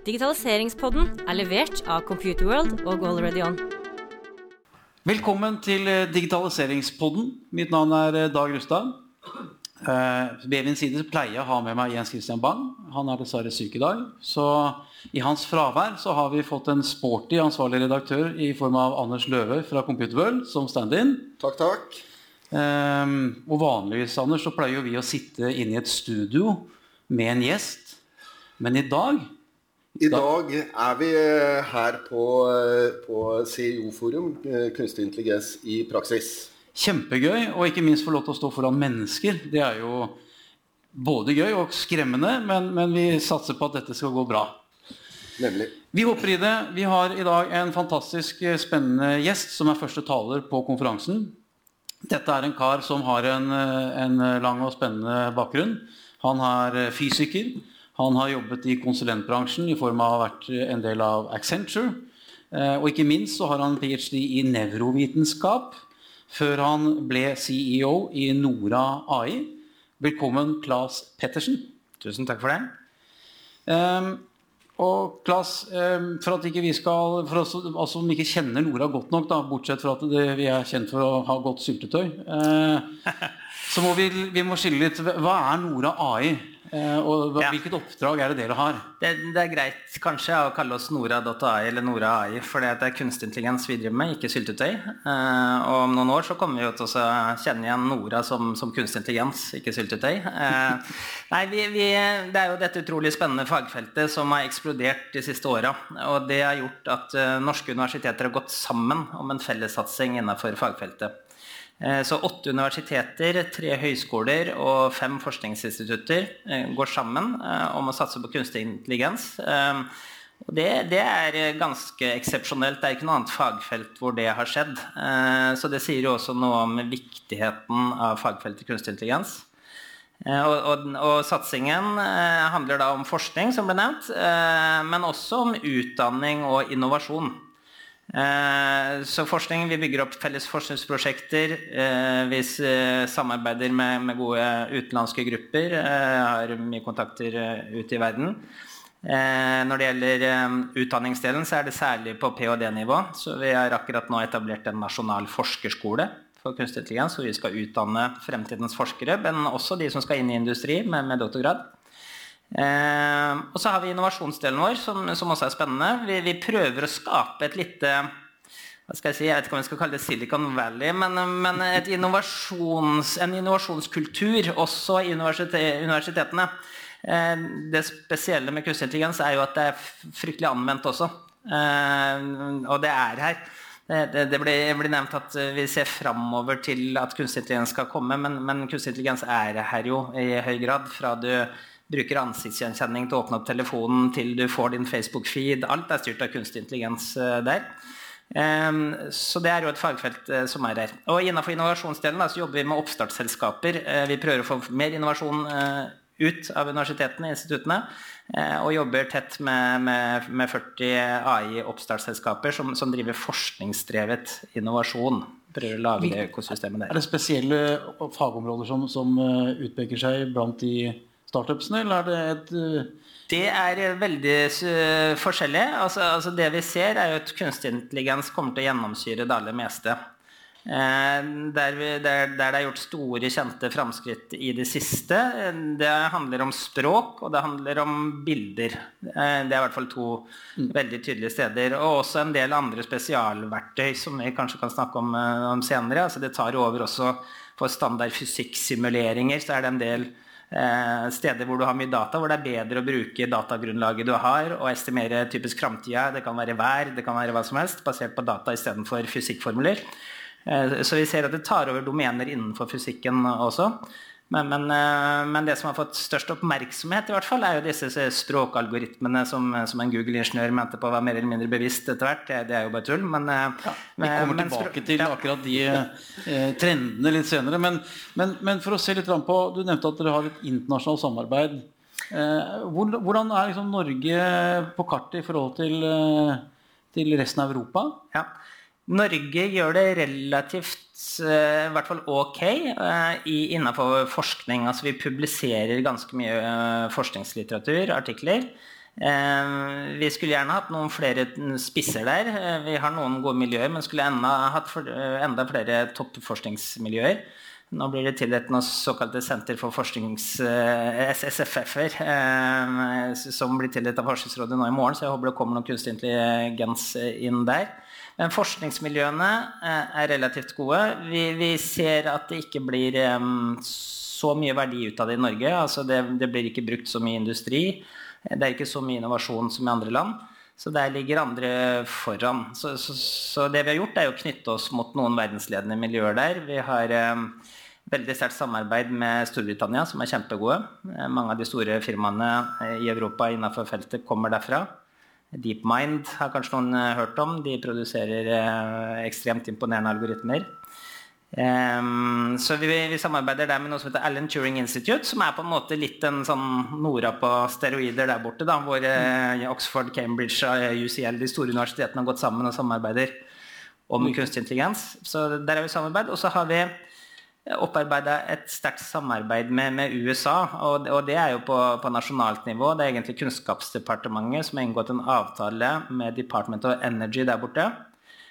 Digitaliseringspodden er levert av Computerworld og Already On. Velkommen til eh, Digitaliseringspodden. Mitt navn er eh, Dag Rustad. Eh, ved min side pleier jeg å ha med meg Jens Christian Bang. Han er dessverre syk i dag. Så i hans fravær så har vi fått en sporty ansvarlig redaktør i form av Anders Løve fra Computerworld som stand-in. Takk, takk. Um, og vanligvis Anders, så pleier jo vi å sitte inne i et studio med en gjest. Men i dag I dag er vi eh, her på, eh, på CIO-forum, eh, kunstig intelligens i praksis. Kjempegøy, og ikke minst få lov til å stå foran mennesker. Det er jo både gøy og skremmende, men, men vi satser på at dette skal gå bra. Nemlig. Vi hopper i det. Vi har i dag en fantastisk spennende gjest som er første taler på konferansen. Dette er en kar som har en, en lang og spennende bakgrunn. Han er fysiker. Han har jobbet i konsulentbransjen i form av å ha vært en del av Accenture. Eh, Og ikke minst så har han ph.d. i nevrovitenskap før han ble CEO i Nora AI. Velkommen, Claes Pettersen. Tusen takk for det. Ehm, og Claes, ehm, for at ikke vi skal For oss altså, som ikke kjenner Nora godt nok, da, bortsett fra at det, vi er kjent for å ha godt syltetøy, eh, så må vi, vi må skille litt. Hva er Nora AI? Eh, og Hvilket Ja. oppdrag er det dere har? det. Det er greit kanskje å kalle oss Nora.ai eller Nora.ai, for det er kunstig intelligens vi driver med, ikke syltetøy. Eh, og om noen år så kommer vi jo til å kjenne igjen Nora som, som kunstig intelligens, ikke syltetøy. Eh, nei, vi, vi, det er jo dette utrolig spennende fagfeltet som har eksplodert de siste åra. Og det har gjort at norske universiteter har gått sammen om en fellessatsing innenfor fagfeltet. Eh, Så åtte universiteter, tre høyskoler og fem forskningsinstitutter eh, går sammen eh, om å satse på kunstig intelligens. Det, det er ganske eksepsjonelt. Det er ikke noe annet fagfelt hvor det har skjedd. Så det sier jo også noe om viktigheten av fagfeltet kunstig intelligens. Og, og, og satsingen handler da om forskning, som ble nevnt, men også om utdanning og innovasjon. Eh, Så forskning, Vi bygger opp felles forskningsprosjekter. eh, Vi samarbeider med, gode utenlandske grupper. eh, Har mye kontakter eh, ute i verden. Eh, Når det gjelder eh, utdanningsdelen, så er det særlig på ph.d.-nivå. Så vi har akkurat nå etablert en nasjonal forskerskole for kunstig intelligens, hvor vi skal utdanne fremtidens forskere, men også de som skal inn i industri med, med doktorgrad. Eh, og så har vi innovasjonsdelen vår, som, som også er spennende. Vi, vi prøver å skape et lite hva skal jeg si, jeg vet ikke om vi skal kalle det Silicon Valley, men, men innovasjons, en innovasjonskultur også i universitet, universitetene. Eh, det spesielle med kunstig intelligens er jo at det er fryktelig anvendt også. Eh, og det er her. Det, blir, nevnt at vi ser framover til at kunstig intelligens skal komme, men, men kunstig intelligens er her jo i høy grad. Fra du bruker ansiktsgjenkjenning til å åpne opp telefonen, til du får din Facebook-feed. Alt er styrt av kunstig intelligens eh, der. Så det er jo et fagfelt eh, som er her. Og Innenfor innovasjonsdelen så jobber vi med oppstartsselskaper. Eh, Vi prøver å få mer innovasjon ut av universitetene, og instituttene, og jobber tett med, med, med 40 AI-oppstartsselskaper som, som driver forskningsdrevet innovasjon. Prøver å lage det økosystemet Er det spesielle fagområder som, som utpeker seg blant de startupsene, eller er det et eh, Det er eh, veldig eh, forskjellig. Altså, altså det vi ser, er jo at kunstig intelligens kommer til å gjennomsyre det aller meste. Eh, der, vi, der, der det er gjort store, kjente framskritt i det siste, det handler om språk, og det handler om bilder. Eh, det er i hvert fall to veldig tydelige steder. Og også en del andre spesialverktøy som vi kanskje kan snakke om, om senere. Altså det tar over også for standard fysikksimuleringer, så er det en del steder hvor du har mye data, hvor det er bedre å bruke datagrunnlaget du har, og estimere typisk framtida. Det kan være vær, det kan være hva som helst, basert på data istedenfor fysikkformuler. Eh, så vi ser at det tar over domener innenfor fysikken også. Men, men, eh, men det som har fått størst oppmerksomhet, i hvert fall, er jo disse språkalgoritmene som, som en Google-ingeniør mente på var mer eller mindre bevisst etter hvert. Det, det er jo bare tull. Men, ja, Vi kommer men tilbake til akkurat de eh, trendene litt senere. Men, men, men for å se litt på Du nevnte at dere har et internasjonalt samarbeid. Eh, hvordan er liksom Norge på kartet i forhold til, eh, til resten av Europa? Ja. Norge gjør det relativt eh, i hvert fall ok eh, innenfor forskning. Altså vi publiserer ganske mye eh, forskningslitteratur, artikler. Vi skulle gjerne hatt noen flere spisser der. Vi har noen gode miljøer, men skulle enda hatt enda flere toppforskningsmiljøer. Nå blir det tildelt noen såkalte Senter for forsknings... SSFF-er, eh, som blir tildelt av Forskningsrådet nå i morgen, så jeg håper det kommer noen kunstig intelligens inn der. Men forskningsmiljøene eh, er relativt gode. Vi, vi ser at det ikke blir um, så mye verdi ut av det i Norge. Altså det, det blir ikke brukt så mye industri. Det er ikke så mye innovasjon som i andre land. Så der ligger andre foran. Så, så, så, det vi har gjort, er å knytte oss mot noen verdensledende miljøer der. Vi har um, veldig sterkt samarbeid med Storbritannia, som er kjempegode. Eh, mange av de store firmaene eh, i Europa innenfor feltet kommer derfra. DeepMind har kanskje noen eh, hørt om. De produserer ekstremt imponerende algoritmer. Um, så vi, vi, samarbeider der med noe som heter Alan Turing Institute, som er på en måte litt en sånn Nora på steroider der borte, da, hvor uh, Oxford, Cambridge og UCL, de store universitetene, har gått sammen og samarbeider om mm. kunstig intelligens. Så der er vi samarbeid. Og så har vi opparbeida et sterkt samarbeid med, med USA. Og, og, det er jo på, på, nasjonalt nivå. Det er egentlig Kunnskapsdepartementet som har inngått en avtale med Department of Energy der borte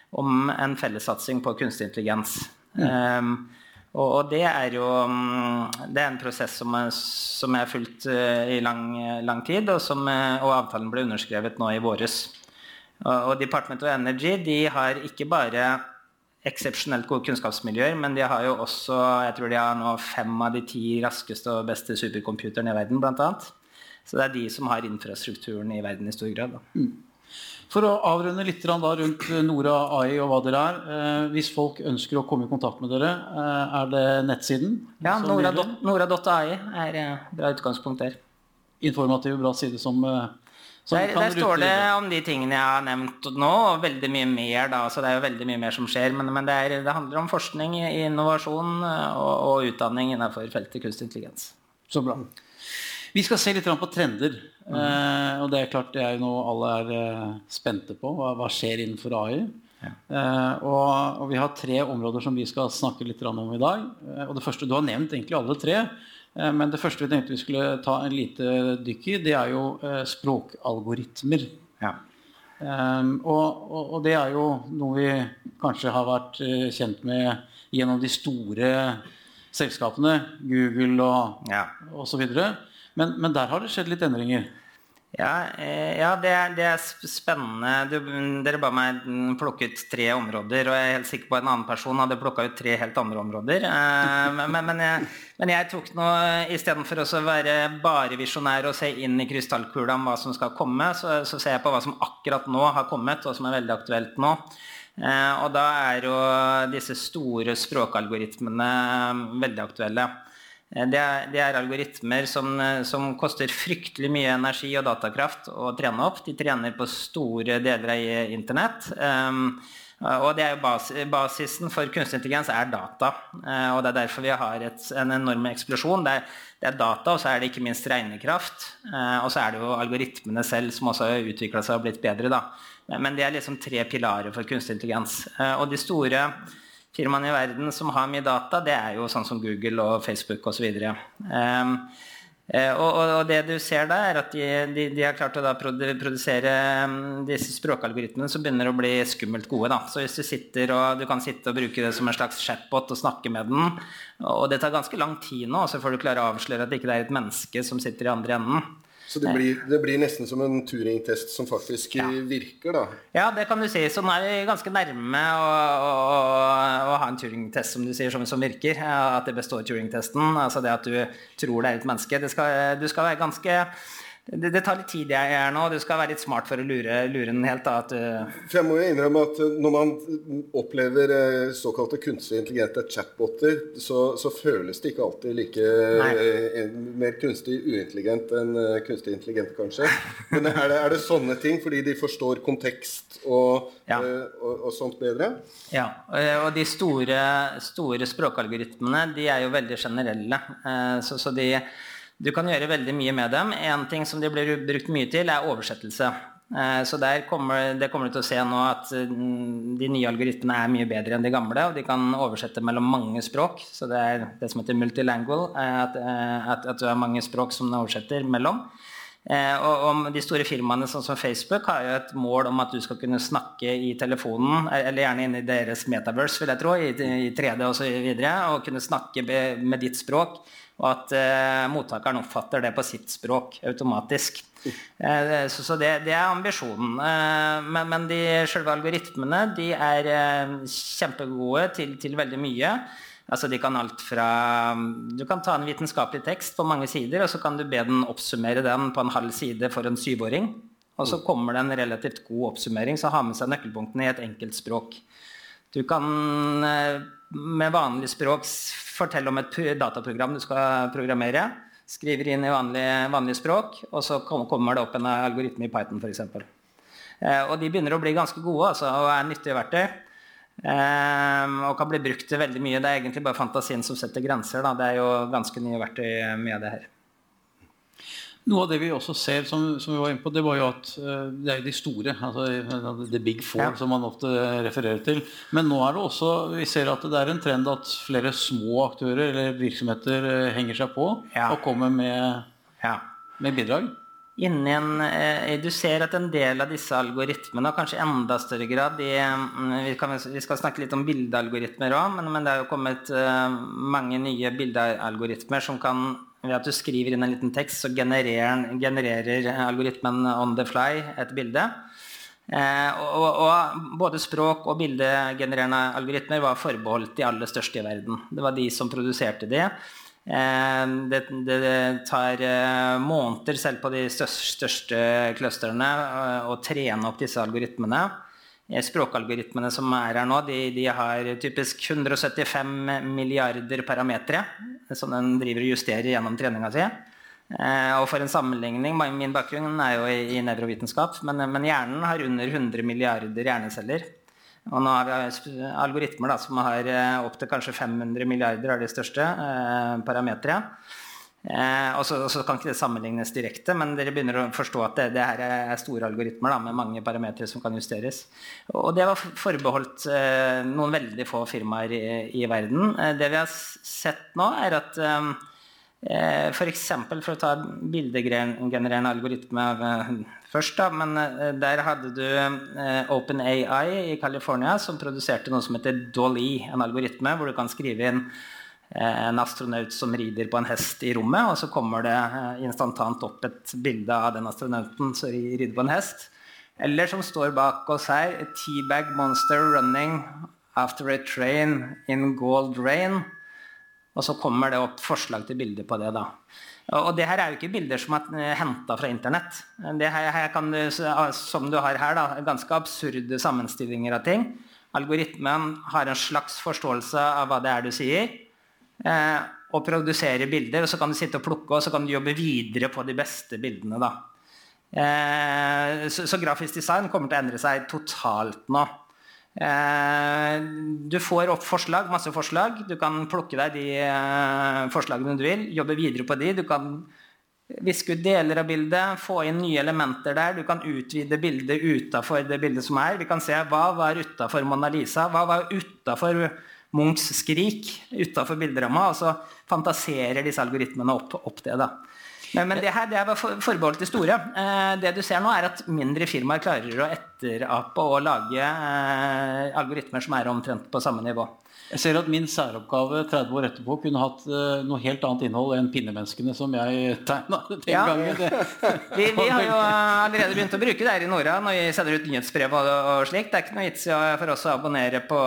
om en fellessatsing på kunstig intelligens. Mm. Um, og, og, det er jo mm, det er en prosess som, som har fulgt uh, i lang, lang tid, og, som, uh, og, avtalen ble underskrevet nå i våres. Og, og Department of Energy de har ikke bare eksepsjonelt gode kunnskapsmiljøer, men de har jo også jeg tror de har nå fem av de ti raskeste og beste supercomputerne i verden, bl.a. Så det er de som har infrastrukturen i verden i stor grad. Mm. For å avrunde litt rundt Nora AI og hva dere er. Eh, hvis folk ønsker å komme i kontakt med dere, eh, er det nettsiden? Ja, nora.ai Nora er bra utgangspunkt der. Informativ, bra side som eh, der, der står det om de tingene jeg har nevnt nå, og veldig mye mer. Da, så det er jo veldig mye mer som skjer. Men, men det, er, det, handler om forskning, innovasjon og, og utdanning innenfor feltet kunstig intelligens. Så bra. Vi skal se litt på trender. Mm. Eh, og det er klart det er jo noe alle er eh, spente på. Hva, hva skjer innenfor AI? Ja. Eh, og, og, vi har tre områder som vi skal snakke litt om i dag. Eh, og det første, Du har nevnt egentlig alle tre. Eh, men det første vi tenkte vi skulle ta en lite dykk i, det er jo eh, språkalgoritmer. Ja. Um, og, og, og, det er jo noe vi kanskje har vært kjent med gjennom de store selskapene, Google og ja. osv. Men, men der har det skjedd litt endringer. Ja, eh, ja det, er, det, er, spennende. Du, dere ba meg plukke ut tre områder. Og jeg er helt sikker på at en annen person hadde plukka ut tre helt andre områder. Eh, men, men, jeg, men, jeg, tok nå istedenfor å være bare visjonær og se inn i krystallkula om hva som skal komme, så, så, ser jeg på hva som akkurat nå har kommet, og som er veldig aktuelt nå. Eh, og da er jo disse store språkalgoritmene veldig aktuelle. Eh, det er, det er, algoritmer som, eh, som, koster fryktelig mye energi og datakraft å trene opp. De trener på store deler av internett. Um, og det er jo bas, Basisen for kunstig intelligens er data. Uh, og Det er derfor vi har et, en enorm eksplosjon. Det er, det er, data, og så er det ikke minst regnekraft. Uh, og så er det jo algoritmene selv som også har utvikla seg og blitt bedre. Da. Men det er liksom tre pilarer for kunstig intelligens. Uh, og de store firmaene i verden som har mye data, det er jo sånn som Google og Facebook osv. Um, eh, og, og, og, det du ser da, er at de, de, de har klart å produsere um, disse språkalgoritmene som begynner å bli skummelt gode. Da. Så hvis du sitter og du kan sitte og bruke det som en slags chatbot og snakke med den, og det tar ganske lang tid nå, så får du klare å avsløre at det ikke er et menneske som sitter i andre enden. Så det blir, det blir, nesten som en Turing-test som faktisk ja. virker, da? Ja, det kan du si. Så nå er vi ganske nærme å, å, å ha en Turing-test som du sier, som, som, virker. At det består Turing-testen. Altså det at du tror det er et menneske. Skal, du skal være ganske det, det, tar litt tid jeg er nå. Du skal være litt smart for å lure, lure den helt. Da, for jeg må jo innrømme at Når man opplever eh, såkalte kunstig intelligente chatboter, så, så, føles det ikke alltid like eh, en, mer kunstig uintelligent enn eh, kunstig intelligent, kanskje. Men er det, er det, sånne ting fordi de forstår kontekst og, ja. og, og sånt bedre? Ja. Og de store, store språkalgoritmene de er jo veldig generelle. Så, så de du kan gjøre veldig mye med dem. En ting som de blir brukt mye til, er oversettelse. Eh, så der kommer, det kommer du til å se nå at mm, de nye algoritmene er mye bedre enn de gamle. Og de kan oversette mellom mange språk. Så det er det som heter multilingual. Eh, at, eh, at, at du har mange språk som den oversetter mellom. Eh, og, om de store firmaene sånn som Facebook har jo et mål om at du skal kunne snakke i telefonen, eller gjerne inn i deres metaverse, vil jeg tro, i, i 3D osv., og, og kunne snakke med ditt språk. Og at eh, mottakeren oppfatter det på sitt språk automatisk. Eh, så, så det, det, er ambisjonen. Eh, men, men de selve algoritmene de er eh, kjempegode til, til veldig mye. Altså de kan alt fra Du kan ta en vitenskapelig tekst på mange sider, og så kan du be den oppsummere den på en halv side for en syvåring. Og så kommer det en relativt god oppsummering som har med seg nøkkelpunktene i et enkelt språk. Du kan eh, med vanlig språk fortelle om et dataprogram du skal programmere. Skriver inn i vanlig, vanlig språk, og så kommer det opp en algoritme i Python f.eks. Eh, og de begynner å bli ganske gode altså, og er nyttige verktøy. Um, og kan bli brukt til veldig mye. Det er egentlig bare fantasien som setter grenser. Da. Det er jo ganske nye verktøy mye av det her. Noe av det vi også ser, som, som vi var inne på, det var jo at uh, det er jo de store. altså The big four, ja. som man ofte refererer til. Men nå er det også vi ser at det er en trend at flere små aktører eller virksomheter uh, henger seg på ja. og kommer med, ja. med bidrag inni en, eh, Du ser at en del av disse algoritmene, og kanskje enda større grad de, mm, vi, kan, vi, skal snakke litt om bildealgoritmer òg, men, men, det er jo kommet uh, mange nye bildealgoritmer som kan ved at du skriver inn en liten tekst, så genererer, genererer algoritmen on the fly et bilde. Eh, og, og, både språk- og bildegenererende algoritmer var forbeholdt de aller største i verden. Det var de som produserte de. Eh, det, det, tar eh, måneder selv på de største clusterne eh, å trene opp disse algoritmene. Språkalgoritmene som er her nå, de, de har typisk 175 milliarder parametere som den driver og justerer gjennom treninga si. Og for en sammenligning, Min bakgrunn er jo i nevrovitenskap, men, men hjernen har under 100 milliarder hjerneceller. Og nå har vi algoritmer da, som har eh, opptil kanskje 500 milliarder av de største eh. Eh, og så kan ikke det sammenlignes direkte, men dere begynner å forstå at det, det her er store algoritmer da, med mange parametere som kan justeres. Og det var forbeholdt eh, noen veldig få firmaer i, i verden. Eh, det vi har sett nå, er at eh, eh F.eks. For, for å ta bildegenererende algoritme først, da, men uh, der hadde du uh, OpenAI i California som produserte noe som heter Dolly, en algoritme hvor du kan skrive inn uh, en astronaut som rider på en hest i rommet, og så kommer det instantant opp et bilde av den astronauten som rider på en hest. Eller som står bak oss her, teabag monster running after a train in gold rain. Og så kommer det opp forslag til bilder på det. da. Og det her er jo ikke bilder som er eh, henta fra internett. Det her, her kan som du har her, da, ganske absurde sammenstillinger av ting. Algoritmen har en slags forståelse av hva det er du sier, eh, og produserer bilder. og Så kan du sitte og plukke, og så kan du jobbe videre på de beste bildene. da. Eh, så, så grafisk design kommer til å endre seg totalt nå. Eh, du får opp forslag, masse forslag. Du kan plukke deg de eh, forslagene du vil, jobbe videre på de. Du kan viske ut deler av bildet, få inn nye elementer der. Du kan utvide bildet utafor det bildet som er. Vi kan se hva var utafor Mona Lisa, hva var utafor Munchs skrik, utafor bilderamma. Og så fantaserer disse algoritmene opp, opp det. da. Men, men det her det var forbeholdt de store. Eh, det du ser nå, er at mindre firmaer klarer å etterape og lage eh, algoritmer som er omtrent på samme nivå. Jeg ser at min særoppgave 30 år etterpå kunne hatt uh, noe helt annet innhold enn pinnemenneskene som jeg tegna den ja. gangen. vi, vi, har jo allerede begynt å bruke det her i Nora når vi sender ut nyhetsbrev og, og slikt. Det er ikke noe vits for oss å abonnere på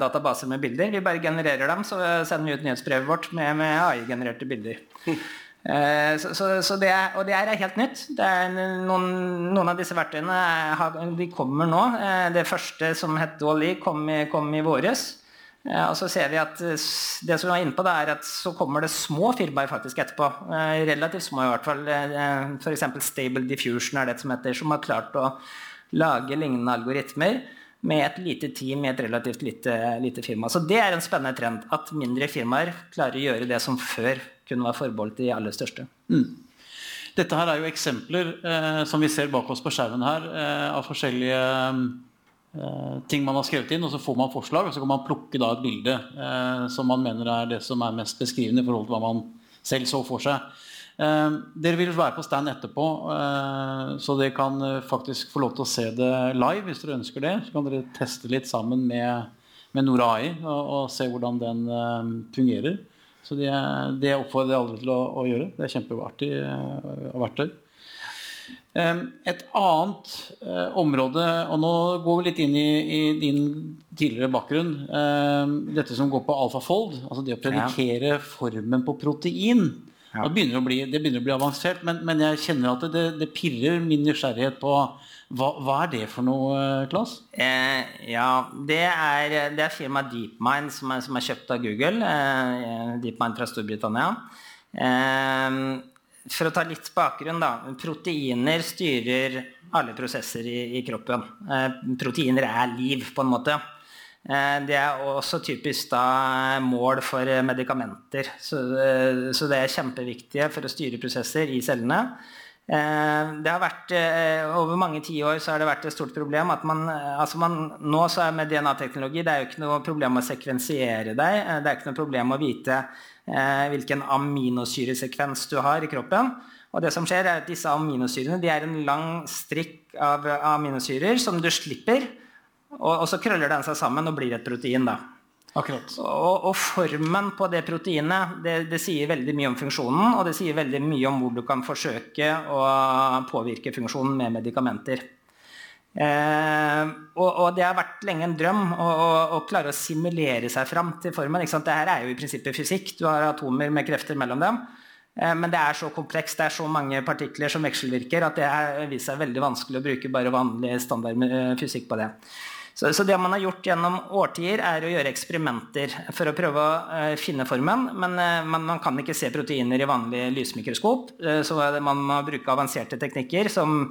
databaser med bilder. Vi bare genererer dem, så sender vi ut nyhetsbrevet vårt med, med AI-genererte bilder. Eh, så, så, så det er, og det er helt nytt. Er noen, noen, av disse verktøyene de kommer nå. Eh, det første som het Dolly, kom kom i våres. Eh, og så ser vi at det som er inne på, er at så kommer det små firmaer faktisk etterpå. Relativt små i hvert fall. F.eks. Stable Diffusion er det som heter, som har klart å lage lignende algoritmer med et lite team i et relativt lite, lite firma. Så det er en spennende trend. At mindre firmaer klarer å gjøre det som før kunne være forbeholdt de aller største. Mm. Dette her er jo eksempler eh, som vi ser bak oss på skjermen her, eh, av forskjellige eh, ting man har skrevet inn, og så får man forslag, og så kan man plukke da et bilde eh, som man mener er det som er mest beskrivende i forhold til hva man selv så for seg. Eh, dere vil være på stand etterpå, eh, så dere kan faktisk få lov til å se det live hvis dere ønsker det. Så kan dere teste litt sammen med, med Nora AI og, og, se hvordan den fungerer. Så det, det oppfordrer jeg alle til å, å, gjøre. Det er kjempeartig uh, verktøy. Et annet uh, område, og nå går vi litt inn i, i din tidligere bakgrunn, dette som går på alfafold, altså det å predikere ja. formen på protein. Ja. Det, begynner bli, det, begynner å bli avansert, men, men jeg kjenner at det, det pirrer min nysgjerrighet på hva, hva, er det for noe, Klas? Eh, ja, det er, det er firmaet DeepMind som er, som er, kjøpt av Google. Eh, DeepMind fra Storbritannia. Eh, for å ta litt bakgrunn, da. Proteiner styrer alle prosesser i, i kroppen. Eh, proteiner er liv, på en måte. Eh, det er også typisk da mål for medikamenter. Så, eh, så det er kjempeviktige for å styre prosesser i cellene. Eh, det har vært, Over mange tiår har det vært et stort problem at man, altså man Nå så er med DNA-teknologi det er jo ikke noe problem å sekvensiere deg. Det er ikke noe problem å vite hvilken aminosyresekvens du har i kroppen. Og det som skjer er at Disse aminosyrene de er en lang strikk av aminosyrer som du slipper. Og, og, så krøller den seg sammen og blir et protein. da. Akkurat. Og, og, formen på det proteinet det, det, sier veldig mye om funksjonen, og det sier veldig mye om hvor du kan forsøke å påvirke funksjonen med medikamenter. Eh, og, og, det har vært lenge en drøm å, å, å klare å simulere seg fram til formen. Dette er jo i prinsippet fysikk. Du har atomer med krefter mellom dem. Eh, men det er så komplekst, det er så mange partikler som vekselvirker, at det har vist seg veldig vanskelig å bruke bare vanlig standard eh, fysikk på det. Så, så, det man har gjort gjennom årtier, er å gjøre eksperimenter for å prøve å uh, finne formen. Men uh, man, man, kan ikke se proteiner i vanlig lysmikroskop. Uh, så man må bruke avanserte teknikker som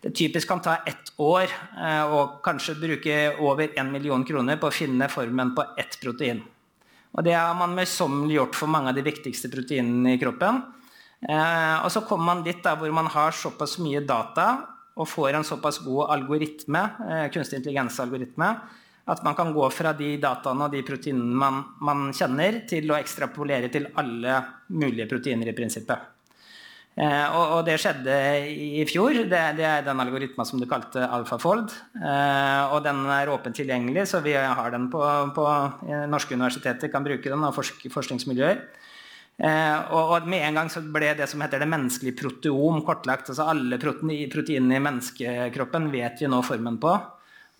det typisk kan ta ett år, og kanskje bruke over en million kroner på å finne formen på ett protein. Og det har man møysommelig gjort for mange av de viktigste proteinene i kroppen. og så kommer man dit da, hvor man har såpass mye data og får en såpass god algoritme, kunstig kunstig intelligensalgoritme at man kan gå fra de dataene og de proteinene man, man, kjenner, til å ekstrapolere til alle mulige proteiner i prinsippet. Eh, og, og, det skjedde i fjor. Det, det er den algoritma som du kalte AlphaFold. Eh, og den er åpent tilgjengelig, så vi har den på, på norske universiteter, kan bruke den, forsk forskningsmiljøer. Eh, og, og, med en gang så ble det som heter det menneskelige proteom kortlagt. altså Alle proteinene i menneskekroppen vet vi nå formen på.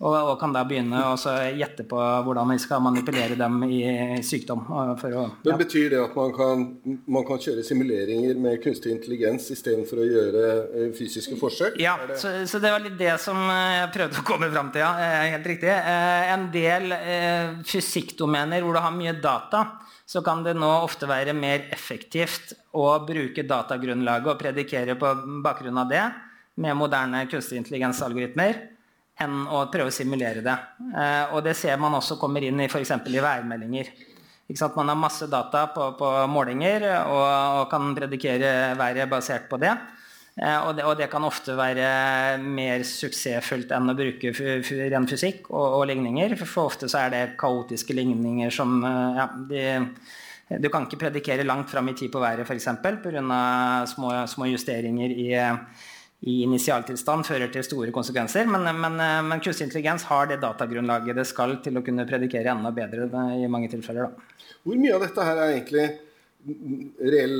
Og, og kan da begynne å gjette på hvordan vi skal manipulere dem i sykdom. Å, ja. Men Betyr det at man kan, man kan kjøre simuleringer med kunstig intelligens istedenfor å gjøre eh, fysiske forsøk? Ja, det... Så, så, det var litt det som eh, jeg prøvde å komme fram til. ja, Helt riktig. En del fysikkdomener hvor du har mye data, så kan det nå ofte være mer effektivt å bruke datagrunnlaget og predikere på bakgrunn av det med moderne kunstig intelligens-algoritmer enn å prøve å simulere det. Eh, og det ser man også kommer inn i f.eks. i værmeldinger. Man har masse data på, på målinger og, og, kan predikere været basert på det. Eh, og, det. og, det. kan ofte være mer suksessfullt enn å bruke ren fysikk og, og, ligninger. For ofte så er det kaotiske ligninger som eh, ja, de, Du kan ikke predikere langt fram i tid på været f.eks. pga. Små, små justeringer i, i initialtilstand fører til store konsekvenser. Men, men, men, kunstig intelligens har det datagrunnlaget det skal til å kunne predikere enda bedre i mange tilfeller. Da. Hvor mye av dette her er egentlig reell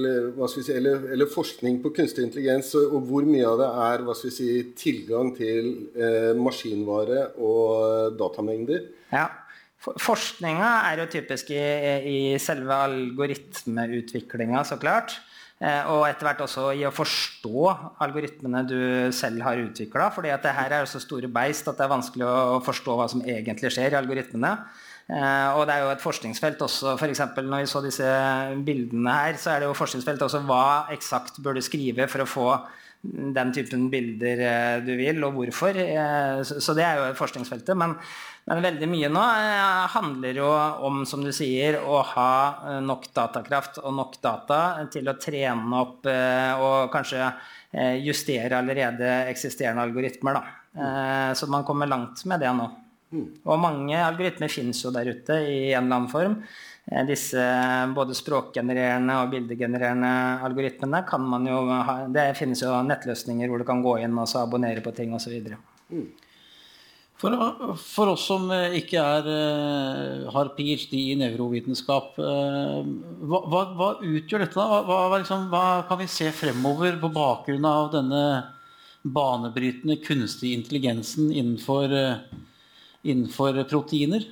si, eller, eller, forskning på kunstig intelligens, og hvor mye av det er si, tilgang til eh, maskinvare og datamengder? Ja. Forskninga er jo typisk i, i selve algoritmeutviklinga, så klart. Eh, og etter hvert også i å forstå algoritmene du selv har utvikla. For det her er jo så store beist at det er vanskelig å forstå hva som egentlig skjer i algoritmene. Eh, og det er jo et forskningsfelt også, f.eks. når vi så disse bildene her, så er det jo forskningsfelt også hva eksakt burde skrive for å få den typen bilder eh, du vil, og hvorfor. Eh, så det er jo forskningsfeltet. Men, men veldig mye nå handler jo om, som du sier, å ha nok datakraft og nok data til å trene opp og kanskje justere allerede eksisterende algoritmer. Da. Så man kommer langt med det nå. Og mange algoritmer finnes jo der ute i en eller annen form. Eh, disse både språkgenererende og bildegenererende algoritmene kan man jo ha Det finnes jo nettløsninger hvor du kan gå inn og abonnere på ting osv. Mm. For, for, oss som eh, ikke er, eh, har ph.d. i nevrovitenskap, hva, hva, hva, utgjør dette? da? Hva, liksom, hva, kan vi se fremover på bakgrunn av denne banebrytende kunstige intelligensen innenfor, innenfor proteiner?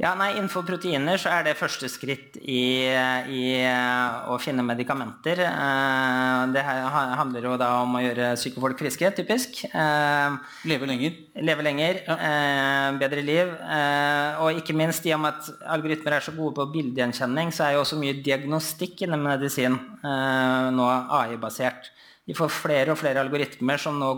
Ja, nei, Innenfor proteiner så er det første skritt i, i å finne medikamenter. Eh, det handler jo da om å gjøre syke folk friske, typisk. Eh, leve lenger. Leve lenger, ja. Eh, bedre liv. Og ikke minst i og med at algoritmer er så gode på bildegjenkjenning, så er jo også mye diagnostikk innen medisin nå AI-basert. Vi får flere og flere algoritmer som nå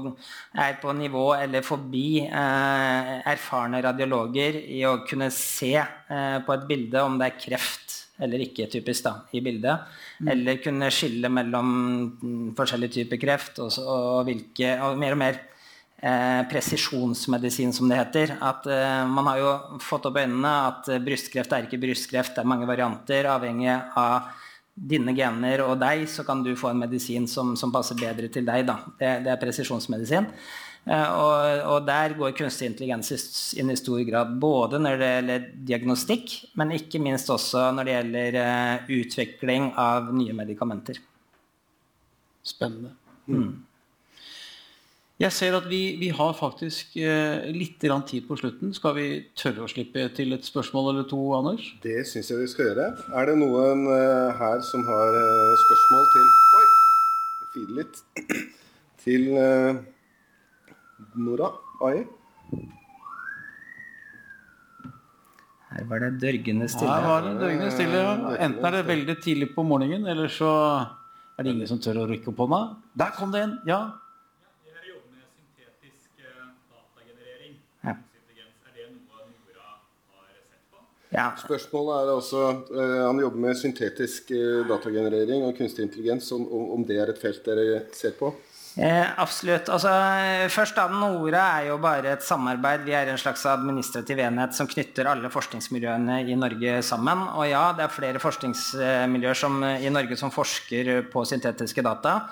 er på nivå eller forbi eh, erfarne radiologer i å kunne se eh, på et bilde om det er kreft eller ikke, typisk, da, i bildet. Mm. Eller kunne skille mellom mm, forskjellige typer kreft og, og, hvilke, og mer og mer eh, presisjonsmedisin, som det heter. At eh, Man har jo fått opp øynene at brystkreft er ikke brystkreft, det er mange varianter avhengig av dine gener og deg, så kan du få en medisin som, som passer bedre til deg. Det, det, er presisjonsmedisin. Eh, og, og, der går kunstig intelligens inn i stor grad både når det gjelder diagnostikk, men ikke minst også når det gjelder uh, utvikling av nye medikamenter. Spennende. Mm. Jeg ser at vi, vi har faktisk eh, litt tid på slutten. Skal vi tørre å slippe til et spørsmål eller to, Anders? Det syns jeg vi skal gjøre. Er det noen eh, her som har eh, spørsmål til Oi! Fide litt. Til eh, Nora Ai? Her var det dørgende stille. Her var det dørgende stille. Enten er det veldig tidlig på morgenen, eller så er det ingen som tør å rykke opp hånda. Der kom det en! Ja. Ja. Spørsmålet er altså uh, Han jobber med syntetisk uh, datagenerering og kunstig intelligens. Om, om, det er et felt dere ser på? Eh, absolutt. Altså, først da, Nora er jo bare et samarbeid. Vi er en slags administrativ enhet som knytter alle forskningsmiljøene i Norge sammen. Og ja, det er flere forskningsmiljøer som, i Norge som forsker på syntetiske data.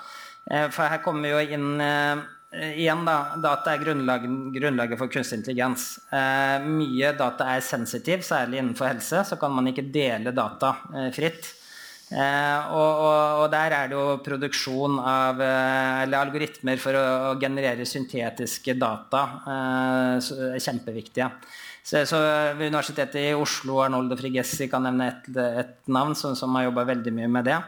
Eh, for her kommer vi jo inn eh, Eh, igjen, da. Data er grunnlag, grunnlaget for kunstig intelligens. Eh, mye data er sensitiv, særlig innenfor helse. Så kan man ikke dele data eh, fritt. Eh, og, og, og, der er det jo produksjon av eh, eller algoritmer for å, å generere syntetiske data eh, kjempeviktige. Så, så, ved Universitetet i Oslo, Arnoldo Frigessi kan nevne et, et navn som, som har jobba veldig mye med det.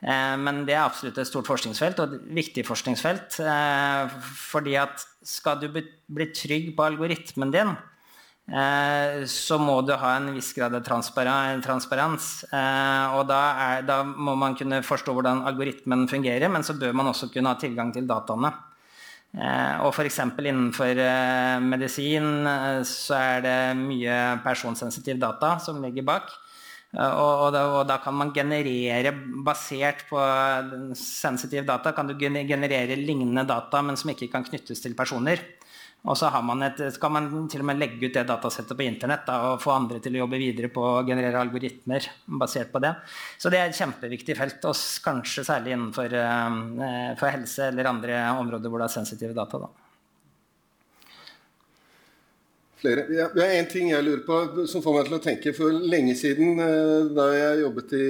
Eh, men det er absolutt et stort forskningsfelt, og et viktig forskningsfelt. Eh, fordi at skal du bli trygg på algoritmen din, eh, så må du ha en viss grad av transparens. Og da, er, da må man kunne forstå hvordan algoritmen fungerer, men så bør man også kunne ha tilgang til dataene. Og f.eks. innenfor medisin så er det mye personsensitiv data som ligger bak. Eh, og, og, da, og, da, kan man generere, basert på sensitive data, kan du generere lignende data, men som ikke kan knyttes til personer. Og så man et, kan man til og med legge ut det datasettet på internett da, og få andre til å jobbe videre på å generere algoritmer basert på det. Så det er et kjempeviktig felt, og kanskje særlig innenfor uh, helse eller andre områder hvor det er sensitive data. Da. Flere. Ja, det er én ting jeg lurer på som får meg til å tenke. For lenge siden, eh, da jeg jobbet i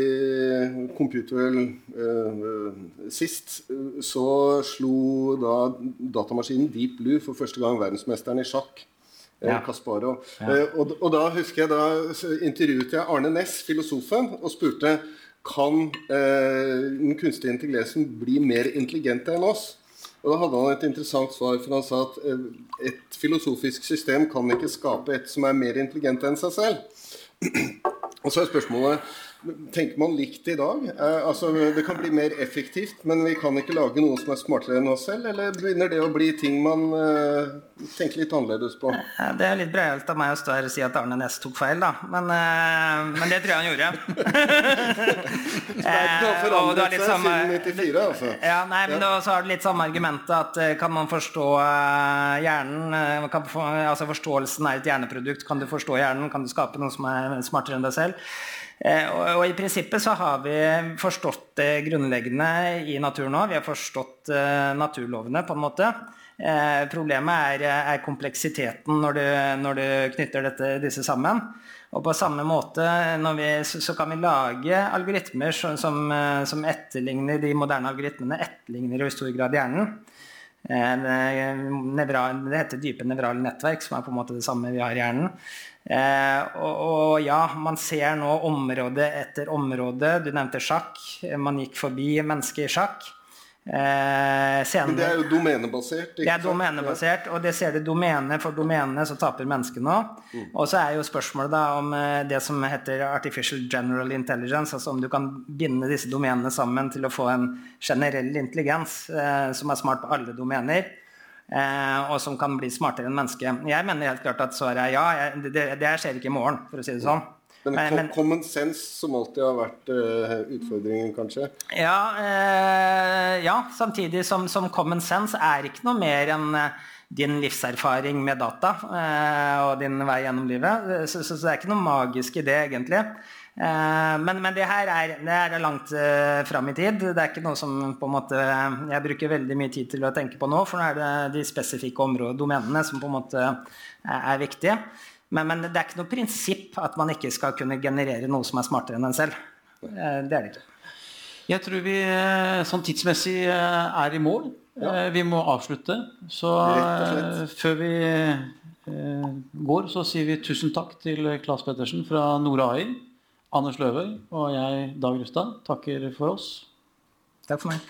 Computerwell uh, sist, så slo da datamaskinen Deep Blue for første gang verdensmesteren i sjakk. Ja. Kasparo. Ja. Uh, og, og, da husker jeg da intervjuet jeg Arne Næss, filosofen, og spurte kan eh, den kunstige intelligensen bli mer intelligent enn oss. Og Da hadde han et interessant svar, for han sa at eh, et filosofisk system kan ikke skape et som er mer intelligent enn seg selv. Og så er spørsmålet Tenker man likt i dag? Eh, altså, Det kan bli mer effektivt, men vi kan ikke lage noe som er smartere enn oss selv? Eller begynner det å bli ting man eh, tenker litt annerledes på? Det er litt breialt av meg å stå her og si at Arne Næss tok feil, da. Men, eh, men, det tror jeg han gjorde. det har forandret seg samme, siden 94, altså. Ja, nei, men ja. så har du litt samme argumentet at eh, kan man forstå uh, hjernen kan, altså Forståelsen er et hjerneprodukt. Kan du forstå hjernen? Kan du skape noe som er smartere enn deg selv? Og, i prinsippet så har vi forstått det grunnleggende i naturen òg. Vi har forstått naturlovene på en måte. Problemet er, er kompleksiteten når du, når du knytter dette, disse sammen. Og på samme måte vi, så, kan vi lage algoritmer som, som, eh, som, etterligner de moderne algoritmene etterligner i stor grad hjernen. Eh, det, heter dype nevrale nettverk, som er på en måte det samme vi har i hjernen. Eh, og, og, ja, man ser nå område etter område. Du nevnte sjakk. Man gikk forbi mennesket i sjakk. Eh, Men det er jo domenebasert? det er domenebasert, og det ser du domene for domene, så taper mennesket nå. Mm. Og så er jo spørsmålet da om eh, det som heter artificial general intelligence, altså om du kan binde disse domenene sammen til å få en generell intelligens eh, som er smart på alle domener. Eh, og som kan bli smartere enn mennesket. Jeg mener helt klart at svaret er ja. Jeg, det, det skjer ikke i morgen, for å si det sånn. Men, men common sense, som alltid har vært uh, utfordringen, kanskje? Ja, ja samtidig som, som, common sense er ikke noe mer enn din livserfaring med data og din vei gjennom livet. Så, så, så, det er ikke noe magisk i det, egentlig. Men, men, det her er, det er langt uh, fram i tid. Det er ikke noe som på en måte jeg bruker veldig mye tid til å tenke på nå, for nå er det de spesifikke områdene, domenene, som på en måte er, viktige. Men, men, det er ikke noe prinsipp at man ikke skal kunne generere noe som er smartere enn en selv. Eh, det er det ikke. Jeg tror vi eh, sånn tidsmessig eh, er i mål. Ja. Vi må avslutte. Så før vi går, så sier vi tusen takk til Claes Pettersen fra Nora AI. Anders Løvøy og jeg, Dag Rustad, takker for oss. Takk for meg.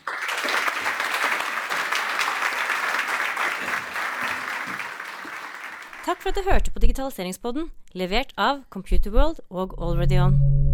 Takk for at du hørte på Digitaliseringspodden, levert av Computerworld og Already On.